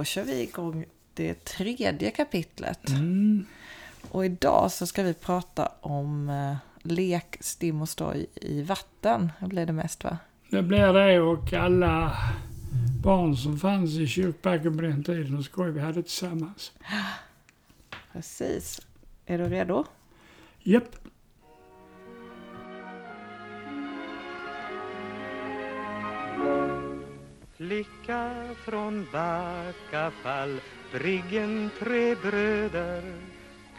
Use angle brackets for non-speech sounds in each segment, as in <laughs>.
då kör vi igång det tredje kapitlet. Mm. Och idag så ska vi prata om eh, lek, stim och stoj i vatten. Det blir det mest va? Det blir det och alla barn som fanns i kyrkbacken på den tiden och skoj vi hade tillsammans. <gasps> Precis. Är du redo? Japp. Flicka från Backafall, briggen tre bröder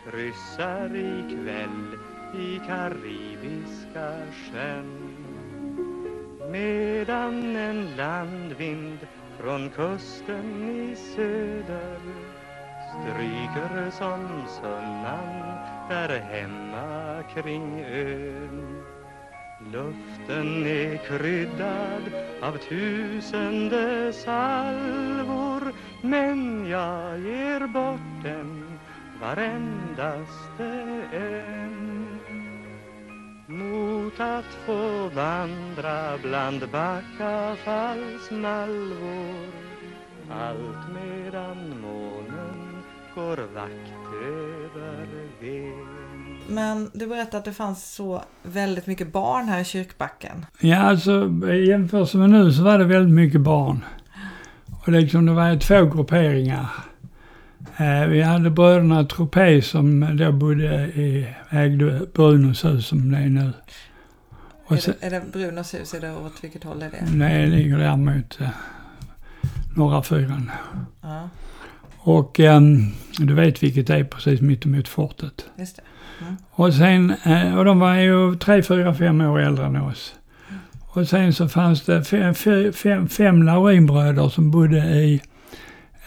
kryssar ikväll i Karibiska sjön. Medan en landvind från kusten i söder stryker som sunnan där hemma kring ön. Luften är kryddad av tusende salvor men jag ger bort den varendaste en mot att få vandra bland Backafalls malvor allt medan månen går vakt över ven men du berättade att det fanns så väldigt mycket barn här i kyrkbacken. Ja, alltså i jämförelse med nu så var det väldigt mycket barn. Och liksom det var två grupperingar. Eh, vi hade bröderna Tropé som då bodde i, ägde Brunos hus som det är nu. Och Är sen, det, är det Brunos hus? Är det åt vilket håll är det? det ligger där mot eh, norra fyran. Ja, Och ehm, du vet vilket det är precis mittemot fortet. just det. Och sen, eh, och de var ju tre, fyra, fem år äldre än oss. Och sen så fanns det fem, fem, fem, Laurinbröder som bodde i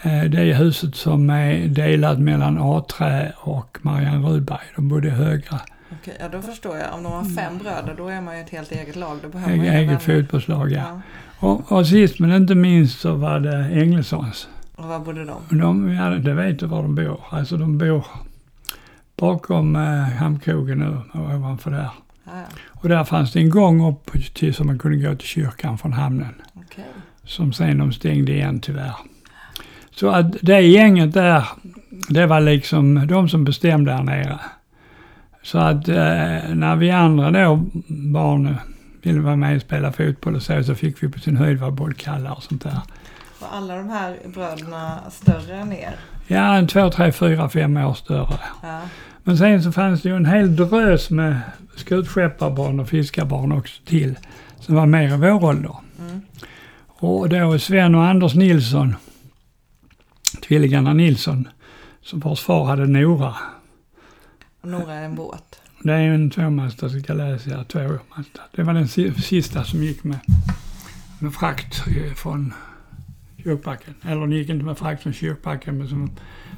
eh, det huset som är delat mellan A-trä och Marianne Rudberg. De bodde högra. Okej, ja då förstår jag. Om de har fem bröder då är man ju ett helt eget lag. Då behöver man ju Eget vänner. fotbollslag, ja. Ja. Och, och sist men inte minst så var det Englessons. Och var bodde de? De, ja, det vet du var de bor. Alltså de bor bakom eh, hamnkrogen nu och ovanför där. Ja, ja. Och där fanns det en gång upp till så man kunde gå till kyrkan från hamnen. Okej. Som sen de stängde igen tyvärr. Så att det gänget där, det var liksom de som bestämde där nere. Så att eh, när vi andra då, barn, ville vara med och spela fotboll och så, så fick vi på sin höjd vara bollkallar och sånt där. Var alla de här bröderna större än er? Ja, en två, tre, fyra, fem år större. Ja. Men sen så fanns det ju en hel drös med skutskepparbarn och fiskarbarn också till. Som var mer i vår ålder. Mm. Och då Sven och Anders Nilsson, tvillingarna Nilsson, som vars far hade Nora. Och Nora är en båt. Det är en tvåmastad, läsa, tvåmastad. Det var den si- sista som gick med, med frakt eh, från kyrkbacken. Eller den gick inte med frakt från kyrkbacken, men som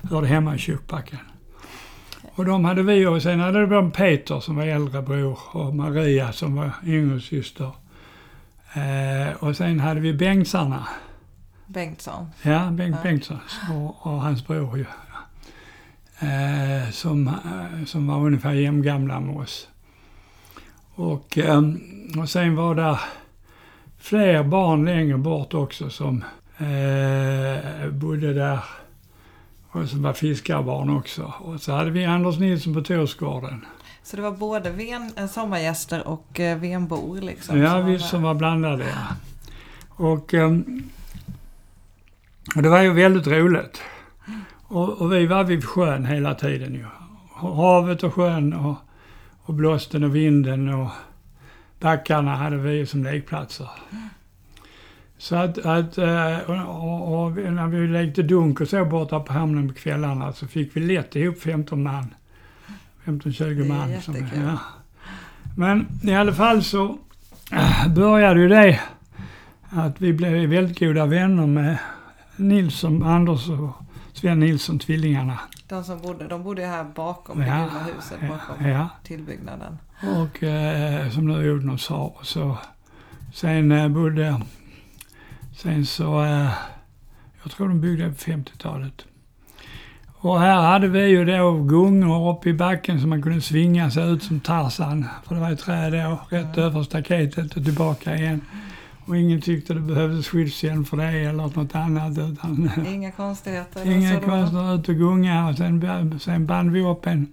hörde hemma i kyrkbacken. Och de hade vi och sen hade vi Peter som var äldre bror och Maria som var yngre syster. Eh, och sen hade vi Bengtsarna. Bengtsson. Ja, Bengt Ja. Bengtsson och, och hans bror ju. Eh, som, eh, som var ungefär jämngamla med oss. Och, eh, och sen var det fler barn längre bort också som eh, bodde där. Och som var fiskarbarn också. Och så hade vi Anders Nilsson på Torsgården. Så det var både ven, eh, sommargäster och eh, venbor liksom? Ja, som vi som var blandade. Ja. Och, ehm, och det var ju väldigt roligt. Och, och vi var vid sjön hela tiden ju. Havet och sjön och, och blåsten och vinden och backarna hade vi som lekplatser. Så att, att eh, och, och, när vi lekte dunk och så borta på hamnen på kvällarna så fick vi lätt ihop 15 man. 15-20 Det är man. Som, ja. Men i alla fall så äh, började ju det att vi blev väldigt goda vänner med Nilsson, Anders och Sven Nilsson, tvillingarna. De som bodde, de bodde här bakom det Ja, gula huset, bakom Ja, tillbyggnaden. och eh, som nu Odnos sa. Så, sen eh, bodde, sen så, eh, jag tror de byggde på 50-talet. Och här hade vi ju då gungor uppe i backen så man kunde svinga sig ut som Tarzan. För det var ju träd då, rätt över staketet och tillbaka igen. Och ingen tyckte det behövdes skyddshjälm för det eller något annat. Utan Inga konstigheter. inga konstigheter, ut och gunga. Och sen, sen band vi upp en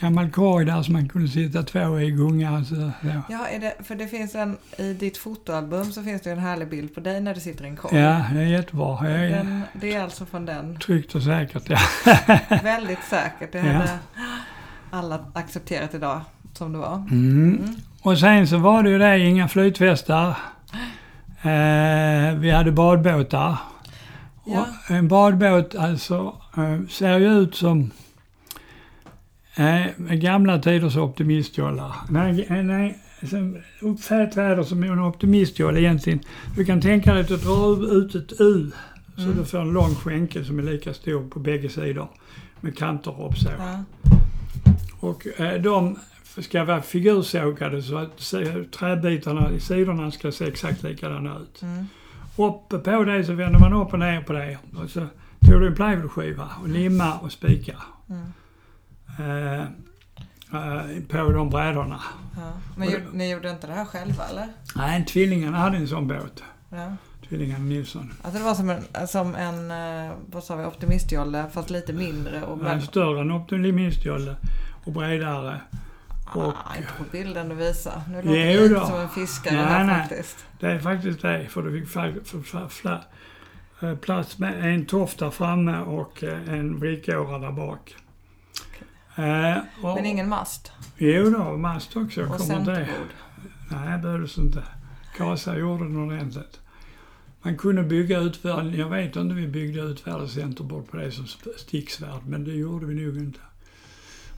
gammal korg där som man kunde sitta två i gunga. Så, så. Ja, är det, för det finns en, i ditt fotoalbum så finns det en härlig bild på dig när du sitter i en korg. Ja, det är jättebra. Den, det är alltså från den. tryggt och säkert. Ja. <laughs> Väldigt säkert. Det Ja. hade alla accepterat idag som det var. Mm. Mm. Och sen så var det ju det, inga flytvästar. Eh, vi hade badbåtar. Ja. Och en badbåt alltså eh, ser ju ut som eh, gamla tiders optimistjollar. Nej, nej, som uppfätväder som en optimistjolle egentligen. Du kan tänka dig att du drar ut ett U så Mm. du får en lång skänkel som är lika stor på bägge sidor med kanter upp så. Ja. Och eh, de ska vara figursågade så att se- träbitarna i sidorna ska se exakt likadana ut. Mm. Uppe på det så vänder man upp och ner på det. Och så tog du en plywoodskiva och limma och spika. Mm. Eh, eh, på de brädorna. Ja. Men gjorde, ni gjorde inte det här själva eller? Nej, tvillingarna hade en sån båt. Ja. Tvillingarna Nilsson. Alltså det var som en, som en eh, vad sa vi, optimistjolle fast lite mindre och Men med, större än optimistjolle och bredare. och- ah, inte på bilden du visar. Nu låter det lite då. som en fiskare Nej, här nej. faktiskt. Det är faktiskt det, för du fick för, för, plats med en toft där framme och en vrickåra där bak. Eh, och, Men ingen mast? Jo då, mast också. Och kommer det. centerbord? Nej, behövdes inte. Kasa gjorde den ordentligt. Man kunde bygga utvärld, jag vet inte om vi byggde utvärld centerbord på det som sticksvärd, men det gjorde vi nog inte.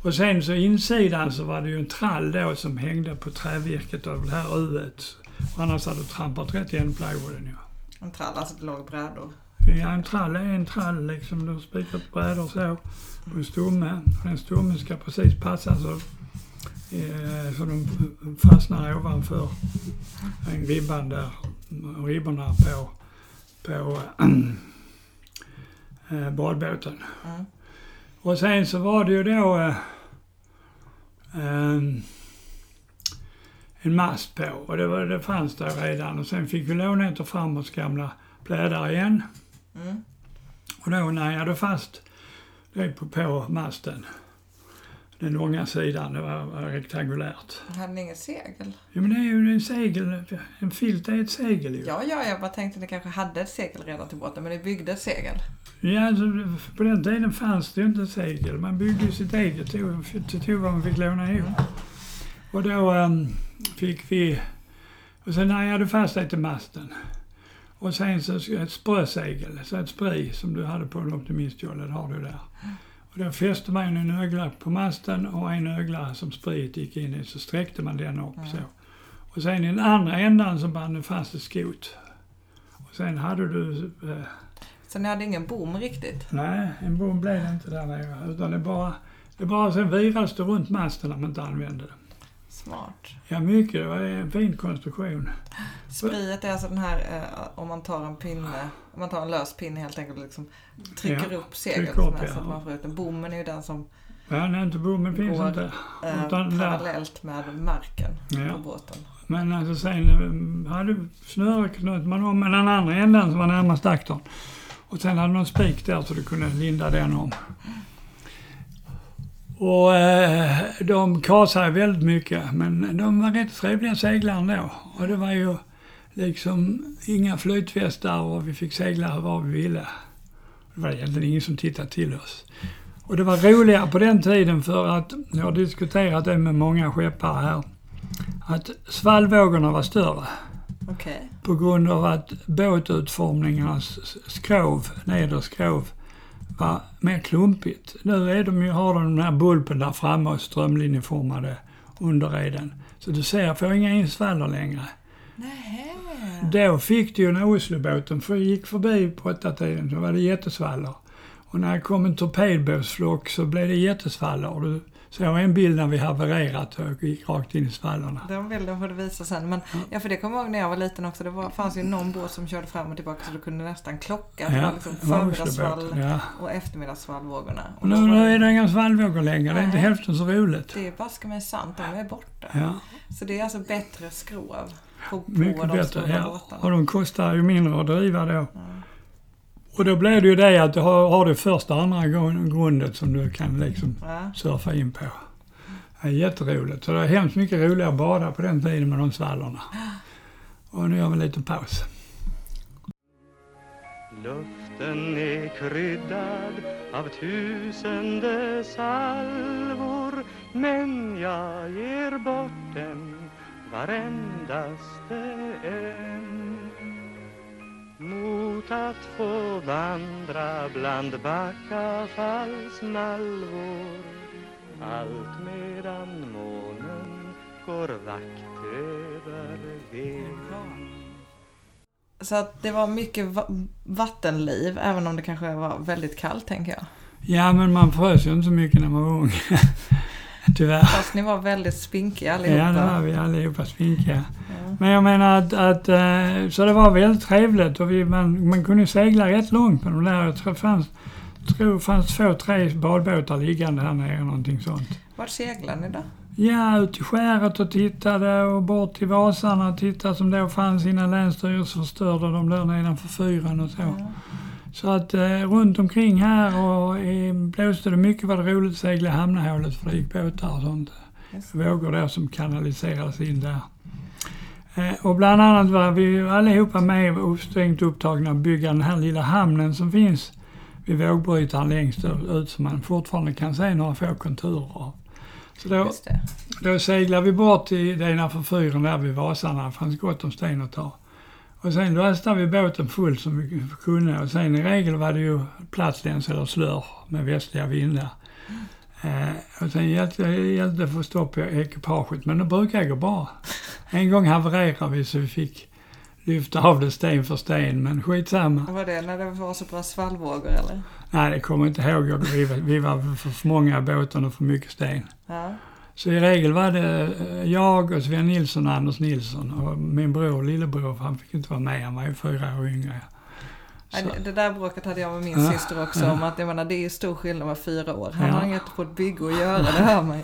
Och sen så insidan så var det ju en trall då som hängde på trävirket av det här uet. Annars hade du trampat rätt igen plywooden ju. En trall, alltså det låg brädor. Ja, en trall är en trall liksom. Du har spikat brädor så på en stomme. Den stommen ska precis passa så, eh, så de fastnar ovanför en ribban där. Ribborna på, på <clears throat> eh, badbåten. Mm. Och sen så var det ju då eh, ehm, en mast på och det, var, det fanns där redan och sen fick vi låna ett av farmors gamla plädar igen. Mm. Och då när jag fast det på, på masten, den långa sidan, det var, var rektangulärt. Hade ni inget segel? Ja men det är ju en segel, en filt är ett segel ju. Ja, ja, jag bara tänkte att ni kanske hade ett segel redan till båten, men ni byggde ett segel. Ja, alltså, på den tiden fanns det ju inte segel. Man byggde ju sitt eget, tog, tog vad man fick låna ihop. Och då ehm, fick vi, och sen när jag fast det till masten. Och sen så ett sprösegel, så ett spray som du hade på en optimistjolle, det har du där. Och då fäste man en ögla på masten och en ögla som sprayet gick in i, så sträckte man den upp så. Och sen i den andra ändan så band du fast ett skot. Och sen hade du eh, Så ni hade ingen bom riktigt? Nej, en bom blev det inte där nere. Utan det bara, det bara sen virades det runt masten när man inte använde det. Smart. Ja, mycket. Det var en fin konstruktion. Spriet är alltså den här, eh, om man tar en pinne, om man tar en lös pinne helt enkelt och liksom trycker Ja, upp seglet med, ja. så att man får ut den. Bommen är ju den som Ja, nej, inte bommen finns Går. inte. eh, Utan där- parallellt med marken Ja. på båten. Men alltså sen eh, hade snöret knöt man om med den andra ändan som var närmast aktorn. Och sen hade man en spik där så du kunde linda den om. Och eh, de kasade väldigt mycket men de var rätt trevliga seglare ändå. Och det var ju liksom inga flytvästar och vi fick segla var vi ville. Det var egentligen ingen som tittade till oss. Och det var roligare på den tiden för att, jag har diskuterat det med många skeppare här, att svallvågorna var större Okej. på grund av att båtutformningarnas skrov, nedre var mer klumpigt. Nu är de ju, har de den här bulpen där framme och strömlinjeformade underreden. Så du ser, får inga insvaller längre. Nähä. Då fick du ju när Oslobåten för gick förbi på åtta tiden så var det jättesvallor. Och när det kom en torpedbåtsflock så blev det jättesvallor. Och du Så jag har en bild när vi havererat och gick rakt in i svallarna. Den bilden får du visa sen. Men, ja, för det kommer jag ihåg när jag var liten också. Det var, fanns ju någon båt som körde fram och tillbaka så du kunde nästan klocka. Var liksom förmiddagssvall ja. och eftermiddagssvallvågorna. Och nu, var nu är det inga svallvågor längre. Det är inte hälften så roligt. Det är baske mig sant, de är borta. Ja, Så det är alltså bättre skrov på, på mycket de bättre. stora Ja. båtarna. Och de kostar ju mindre att driva då. Och då blir det ju det att du har, har du första och andra grund- grundet som du kan liksom Ja. surfa in på. Det är jätteroligt. Så det är hemskt mycket roligare att bada på den tiden med de svallarna. Och nu gör vi en liten paus. Luften är kryddad av tusende salvor Men jag ger bort den varendaste en Mot att få vandra bland Backafallsmalvor Allt medan månen går vakt över Ven Så att det var mycket va- vattenliv, även om det kanske var väldigt kallt tänker jag. Ja, men man frös ju inte så mycket när man var ung. <laughs> Tyvärr. Fast ni var väldigt spinkiga allihopa. Ja, det var vi allihopa spinkiga. Ja. Men jag menar att, att eh, så det var väldigt trevligt och vi, man, man kunde segla rätt långt på de där. Jag tror det fanns, tror det fanns två, tre badbåtar liggande här nere, någonting sånt. Vart seglar ni då? Ja, ut i skäret och tittade och bort till Vasarna och tittade som då fanns innan Länsstyrelsen förstörde dem där nedanför fyren och så. Ja. Så att eh, runt omkring här och eh, blåste det mycket var det roligt att segla i hamnahålet för det gick båtar och sånt. Vågor där som kanaliserades in där. Eh, och bland annat var vi allihopa med och strängt upptagna att bygga den här lilla hamnen som finns vid vågbrytaren längst ut som man fortfarande kan se några få konturer av. Så då, då seglar vi bort till det innanför fyren där vid Vasarna. Det fanns gott om sten att ta. Och sen lastade vi båten full som vi kunde och sen i regel var det ju platsläns eller slör med västliga vindar. Eh, och sen hjälpte det att få stopp på ekipaget men det brukar gå bra. En gång havererade vi så vi fick lyfta av det sten för sten men skitsamma. Var det när det var så bra svallvågor eller? Nej, det kommer jag inte ihåg. Vi var, vi var för, för många i båten och för mycket sten. Ja. Så i regel var det eh, jag och Sven Nilsson och Anders Nilsson och min bror, lillebror, för han fick inte vara med. Han var ju fyra år yngre. Så, det- där bråket hade jag med min Ja. syster också om att jag menar, det är ju stor skillnad med fyra år. Han Ja. har inget på ett bygge att göra, det hör man ju.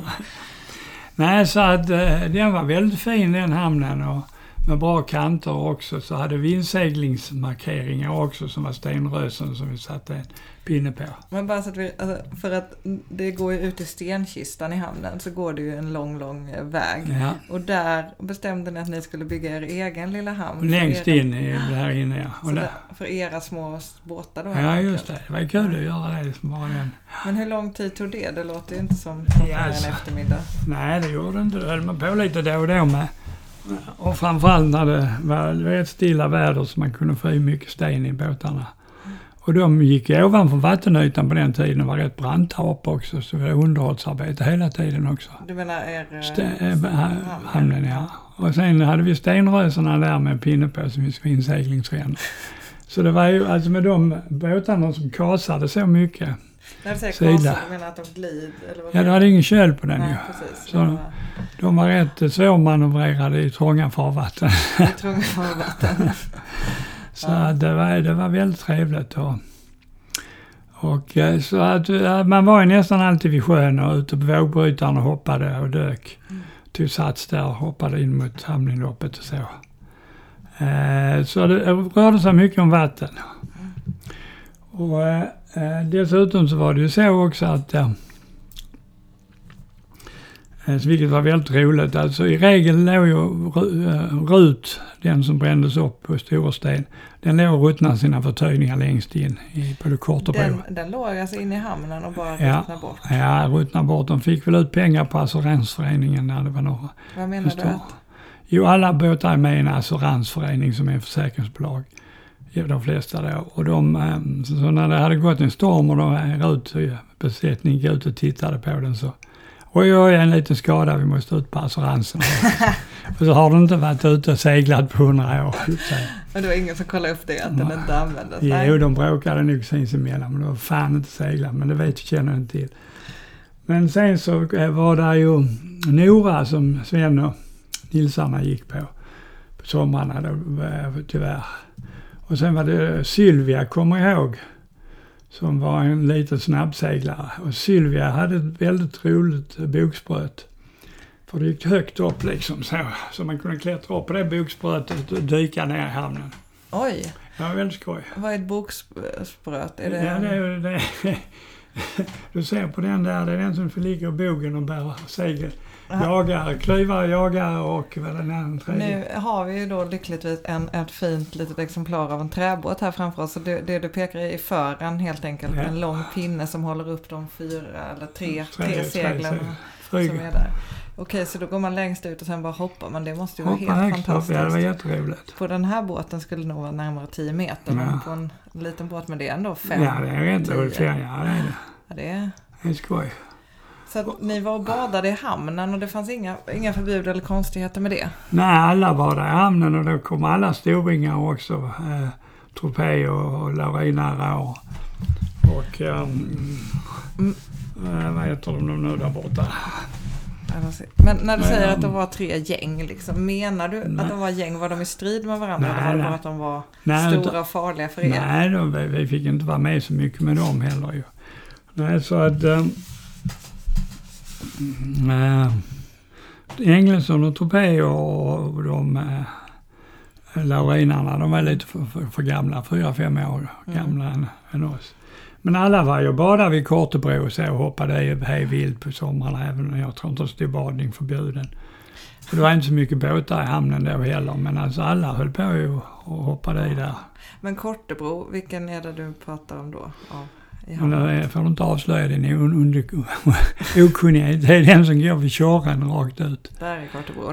<laughs> nej, så att eh, den var väldigt fin den hamnen och med bra kanter också. Så hade vi inseglingsmarkeringar också som var stenrösen som vi satte en pinne på. Men bara så att vi, alltså, för att det går ju ut i stenkistan i hamnen så går det ju en lång, lång väg. Ja, Och där bestämde ni att ni skulle bygga er egen lilla hamn. längst era, in i här inne ja. Och där, för era små båtar då? ja, just det. Det var kul att göra det som bara den. Men hur lång tid tog det? Det låter ju inte som Ja, alltså. en eftermiddag. Nej, det gjorde det inte. Det höll man på lite då och då med. Och framförallt när det var rätt stilla väder så man kunde få i mycket sten i båtarna. Och de gick ovanför vattenytan på den tiden och var rätt branta upp också. Så det var underhållsarbete hela tiden också. Du menar er... eh, Sten, äh, hamnen, ja. Och sen hade vi stenrösarna där med pinne på som finns för inseglingsrännor. Så det var ju alltså med de båtarna som kasade så mycket. När du säger Sida. du menar att de glider? Eller vad Ja, du hade ingen köl på den Nej, ju. precis. Så- var- De var rätt eh, svårmanövrerade i trånga farvatten. Jag är tvungen att ha vatten. <laughs> Så Ja. det, var, det var väldigt trevligt. Och, och eh, så att eh, man var ju nästan alltid vid sjön och ute på vågbrytaren och hoppade och dök. Mm. Tog sats där och hoppade in mot hamninloppet och så. Eh, så det rörde sig mycket om vatten. Och eh, dessutom så var det ju så också att eh, Vilket var väldigt roligt. Alltså i regel låg ju eh, Rut, den som brändes upp på Storesten, den låg och ruttnade sina förtöjningar längst in i både kort och bro. Den, den låg alltså inne i hamnen och bara Ja. ruttnade bort. Ja, ruttnade bort. De fick väl ut pengar på Assuransföreningen när det var några. Vad menar du? Att, Jo, alla båtar är med i en assuransförening som är ett försäkringsbolag. De flesta då. Och de, eh, så när det hade gått en storm och de eh, Rut eh, besättning gick ut och tittade på den så Oj, oj, en liten skada, vi måste ut på assuransen. <laughs> och så har du inte varit ute och seglat på hundra år. Men det var ingen som kollade upp det, att den Nej. inte användes? Jo, de bråkade nog sinsemellan, men det var fan inte segla, men det vet känner inte till. Men sen så eh, var det ju Nora som Sven och Nilsarna gick på. På somrarna då, eh, tyvärr. Och sen var det Sylvia, kommer jag ihåg. Som var en liten snabbseglare. Och Sylvia hade ett väldigt roligt bogspröt. För det gick högt upp liksom så. Så man kunde klättra upp på det bogsprötet och dyka ner i hamnen. Oj, Det var väldigt skoj. vad är ett bokspröt? Är det, Ja, det, det, <laughs> du ser på den där, det är den som ligger i bogen och bär segel. Aha. Jagare, klyvare, jagare och vad den andra? Nu har vi ju då lyckligtvis en, ett fint litet exemplar av en träbåt här framför oss. Så det, det du pekar i är fören helt enkelt. Ja. En lång pinne som håller upp de fyra eller tre, Tre- tre tre seglen segel. Som är där. Okej, så då går man längst ut och sen bara hoppar man. Det måste ju vara Hoppa helt högst upp, fantastiskt. ja det var jätteroligt. På den här båten skulle det nog vara närmare 10 meter. Men Ja. på en liten båt, men det är ändå fem. Ja det är rätt tio. roligt. Ja det är det. Ja, det är... Det är skoj. Så att ni var och badade i hamnen och det fanns inga, inga förbud eller konstigheter med det? Nej, alla där i hamnen och då kom alla storingar också. Eh, Tropé och, och Laurinara och, och ehm, Mm. Eh, vad heter de nu där borta? Men när du Nej, säger att de var tre gäng, liksom, menar du Nej. att de var gäng? Var de i strid med varandra? Nej, eller var det nej. bara att de var Nej, stora och farliga för er? Nej, vi, vi fick inte vara med så mycket med dem heller ju. Nej, så att... Äh, äh, Engelsson och Topé och, de äh, laurinarna, de var lite för, för, för gamla, fyra, fem år gamla än, än oss. Men alla var ju badade vid Kortebro och så och hoppade hej vilt på somrarna, även om jag tror inte det stod badning förbjuden. För det var inte så mycket båtar i hamnen då heller, men alltså alla höll på ju och hoppade i där. Men Kortebro, vilken är det du pratar om då? I Men då får du inte avslöja din <laughs> okunnighet. Det är den som går vid Tjorren rakt ut. Där är Kortebro.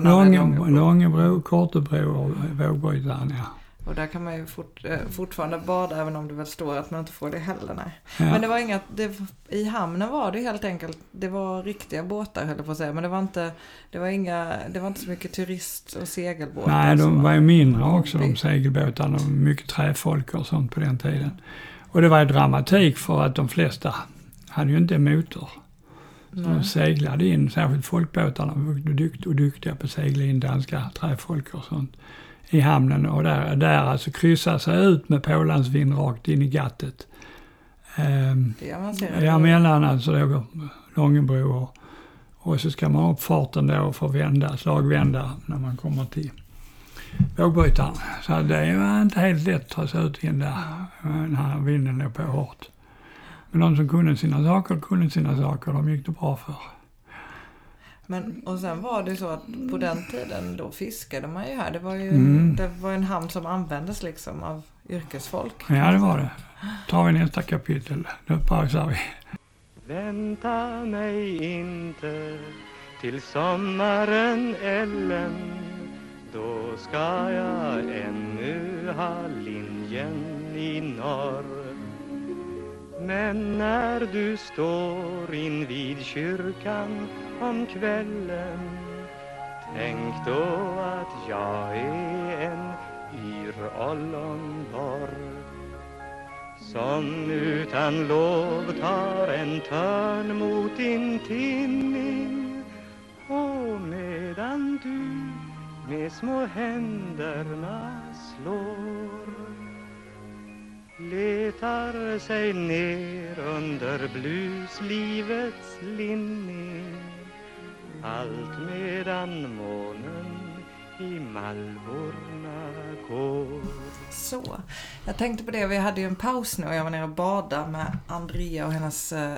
Långebro, Kortebro och Vågbrytaren, ja. Och där kan man ju fort, eh, fortfarande bada även om det väl står att man inte får det heller. Nej. ja. Men det var inga, det, i hamnen var det helt enkelt, det var riktiga båtar höll jag på att säga. Men det var inte, det var inga, det var inte så mycket turist och segelbåtar. Nej, de var ju mindre också, de segelbåtarna. Mycket träfolk och sånt på den tiden. Och det var ju dramatik för att de flesta hade ju inte motor. Så de seglade in, särskilt folkbåtarna var och duktiga på att segla in danska träfolk och sånt i hamnen och där, där alltså kryssa sig ut med pålandsvind rakt in i gattet. Ehm, Det avancerade. ja, mellan alltså då Långebro och, och så ska man upp farten då och få vända, slagvända när man kommer till vågbrytaren. Så det var inte helt lätt att ta sig ut in där när vinden låg på hårt. Men de som kunde sina saker kunde sina saker, de gick det bra för. Men, och sen var det så att på den tiden då fiskade man ju här. Det var ju Mm. det var en hamn som användes liksom av yrkesfolk. Ja, det var det. tar vi nästa kapitel. Nu pausar vi. Vänta mig inte till sommaren Ellen Då ska jag ännu ha linjen i norr Men när du står invid kyrkan om kvällen. Tänk då att jag är en yr ollonborr som utan lov tar en törn mot din tinning och medan du med små händerna slår letar sig ner under bluslivets linning allt medan månen i malvorna går Så, jag tänkte på det. Vi hade ju en paus nu och jag var nere och badade med Andrea och hennes eh,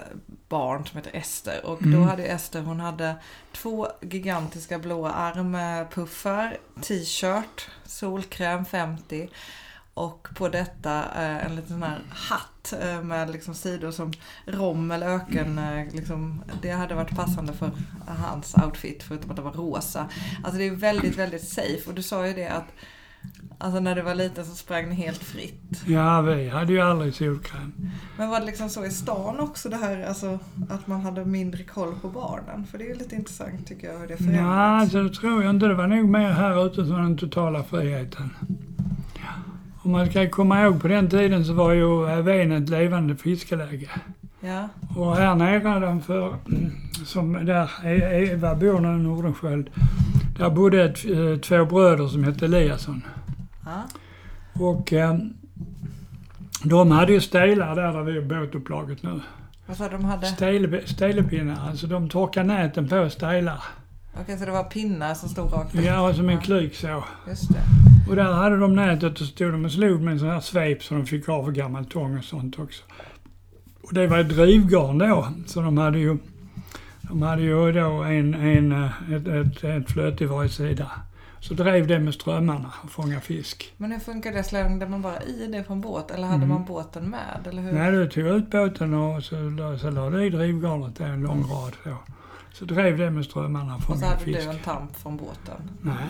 barn som heter Ester. Och då Mm. hade ju Ester, hon hade två gigantiska blåa armpuffar, t-shirt, solkräm 50 och på detta eh, en liten sån här hatt eh, med liksom sidor som rom eller öken. Eh, liksom, det hade varit passande för hans outfit förutom att det var rosa. Alltså det är väldigt, väldigt safe. Och du sa ju det att Alltså när du var liten så sprang ni helt fritt. Ja, vi hade ju aldrig solkräm. Men var det liksom så i stan också det här alltså, att man hade mindre koll på barnen? För det är ju lite intressant tycker jag hur det Ja, förändrats. alltså, det tror jag inte. Det var nog mer här ute som den totala friheten. Och man ska komma ihåg på den tiden så var ju Ven ett levande fiskeläge. Ja. Och här nedanför, <clears throat> som där E- Eva bor nu, Nordenskiöld, där bodde ett, eh, två bröder som hette Eliasson. ja. Och eh, de hade ju stelar där, där vi är båtupplaget nu. Vad sa de hade? Stelepinnar, alltså de torkar näten på stelar. Okej, så det var pinnar som stod rakt upp? Ja, som en klyk så. Just det. Och där hade de nätet och stod de och slog med en sån här svep som de fick av gammal tång och sånt också. Och det var ett drivgarn då, så de hade ju, de hade ju då en, en, eh, ett, ett, ett flöte i varje sida. Så drev det med strömmarna och fångade fisk. Men hur funkar det? Slängde man bara i det från båt eller hade Mm. man båten med? Eller hur? Nej, du tog ut båten och så, så la du i drivgarnet, det är en lång rad så. Så drev det med strömmarna och och så hade du en tamp från båten. Nej,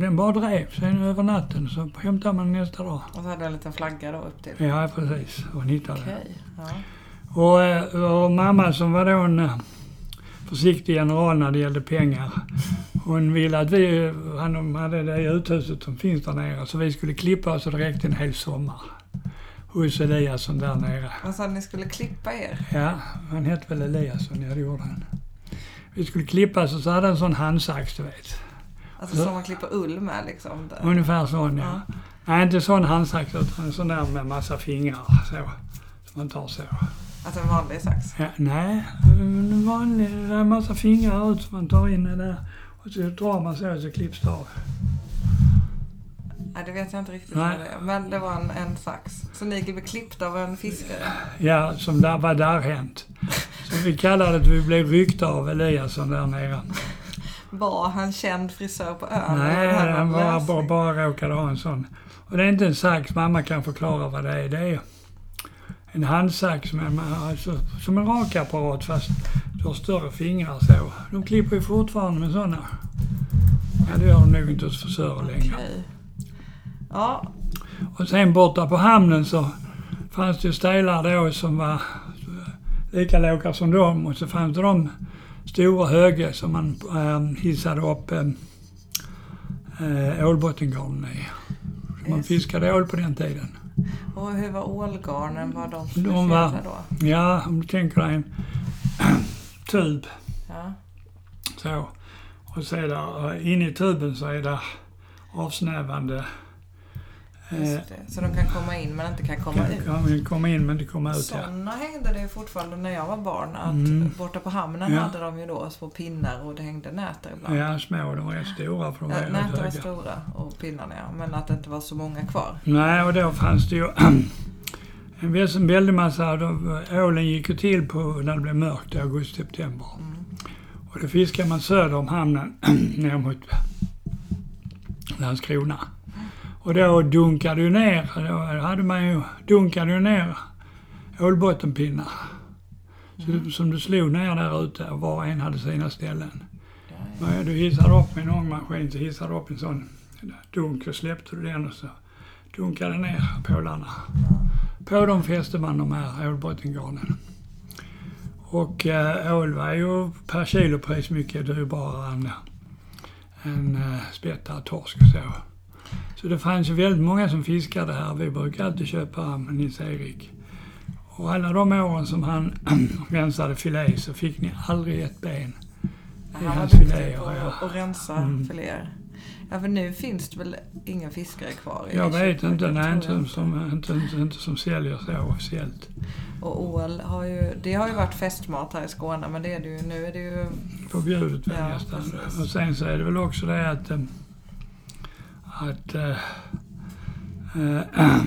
den bara drev. Sen över natten så hämtade man nästa dag. Och så hade du en liten flagga då upp till? Ja, precis. Och nittade. Okej. Ja. Och, eh, och mamma som var då en eh, försiktig general när det gällde pengar. Hon ville att vi, han hade det uthuset som finns där nere, så vi skulle klippa och det räckte en hel sommar. Hos Eliasson där nere. Och så att ni skulle klippa er? Ja, han hette väl Eliasson, ja det gjorde han. Vi skulle klippa och så hade han en sån handsax du vet. Alltså Ja. som man klipper ull med liksom? Där. Ungefär sån ja. Ja. Nej, inte sån handsax utan en sån där med massa fingrar så. Som man tar så. Alltså en vanlig sax? Ja, nej, en vanlig, det är en massa fingrar ut som man tar in i där. Och så drar man så så klipps det av. Nej, det vet jag inte riktigt Nej. vad det är. Men det var en, en sax. Så ni blev klippt av en fiskare? Ja, som där var där hänt. Så vi kallade det att vi blev ryckta av Eliasson där nere. Var han känd frisör på ön? Nej, var han någon bara, bara, råkade ha en sån. Och det är inte en sax, mamma kan förklara vad det är. Det är en handsax med, alltså, som en rakapparat fast du har större fingrar så. De klipper ju fortfarande med såna. Ja, det gör de nog inte hos frisörer längre. Ja, Och sen borta på hamnen så fanns det stelar då som var lika låga som dem och så fanns det de stora höga som man eh, hissade upp eh, eh, ålbottengarnen i. Man fiskade ål på den tiden. och hur var ålgarnen? Var de De speciella var- då? Ja, om du tänker dig en <clears throat> tub Ja. så. Och så är där, eh, inne i tuben så är det avsnävande eh. Så de kan komma in men inte kan komma ut? kan komma in men inte komma ut. Ja. Sådana hängde det ju fortfarande när jag var barn. Att Mm. Borta på hamnen Ja. hade de ju då små pinnar och det hängde nät där ibland. Ja, små. De var rätt stora för de Ja, näten var höga. stora och pinnarna ja. Men att det inte var så många kvar. Nej, och då fanns det ju <clears throat> en väl- en väldig massa. Då, ålen gick ju till på när det blev mörkt i augusti-september. Mm. Och då fiskade man söder om hamnen <clears throat> ner mot Landskrona. Och då dunkade ju ner, då hade man ju, dunkade ju ner ålbottenpinnar. Så, som du slog ner där ute och var och en hade sina ställen. Ja, du hissade upp med en ångmaskin så hissade upp en sån dunk och släppte du den och så dunkade ner pålarna. På dem fäste man de här ålbottengarnen. Och äh, ål var ju per kilopris mycket dyrbarare än en äh, spättad torsk och så. Så det fanns ju väldigt många som fiskade här. Vi brukade alltid köpa Nils-Erik. Och alla de åren som han <clears throat> rensade filé så fick ni aldrig ett ben. Är Han hans filéer, på ja. att rensa Mm. filéer. Ja, för nu finns det väl inga fiskare kvar? i Jag vet inte, nej, inte, jag som, inte, inte, inte som säljer så officiellt. Och ål har ju, det har ju varit festmat här i Skåne men det är det ju, nu är det ju Förbjudet Ja, nästan. Och sen så är det väl också det att, eh, att, eh, eh,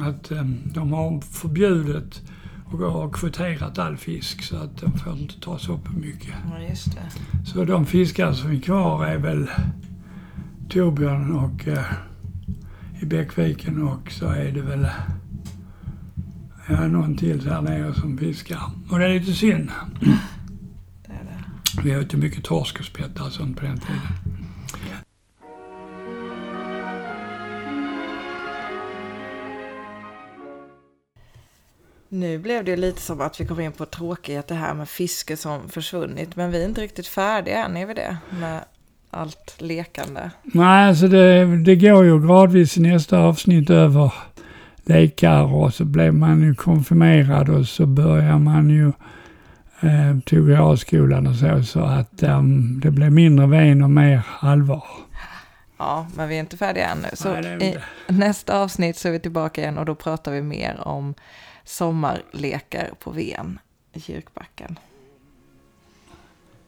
<clears throat> att eh, de har förbjudet och har kvoterat all fisk så att den får inte tas upp mycket. Ja, just det. Så de fiskar som är kvar är väl Torbjörn och eh, i Bäckviken och så är det väl ja, någon till här nere som fiskar. Och det är lite synd. det, är det. Vi åt ju mycket torsk och spettar och sånt på den tiden. Nu blev det lite som att vi kom in på tråkighet det här med fiske som försvunnit. Men vi är inte riktigt färdiga än, är vi det? Med allt lekande. Nej, alltså det, det går ju gradvis i nästa avsnitt över lekar och så blev man ju konfirmerad och så började man ju eh, tog realskolan och så, så att um, det blev mindre ven och mer allvar. Ja, men vi är inte färdiga ännu. Så Nej, i nästa avsnitt så är vi tillbaka igen och då pratar vi mer om sommarlekar på Ven i Kyrkbacken.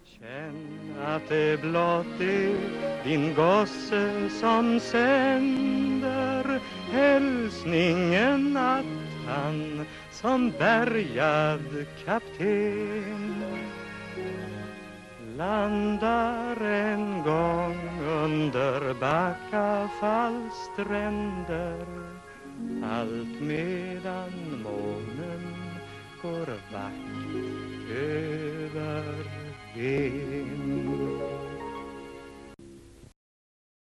Känn att det blott är din gosse som sänder hälsningen att han som bärgad kapten landar en gång under Backafalls stränder allt medan månen går vackert över Ven.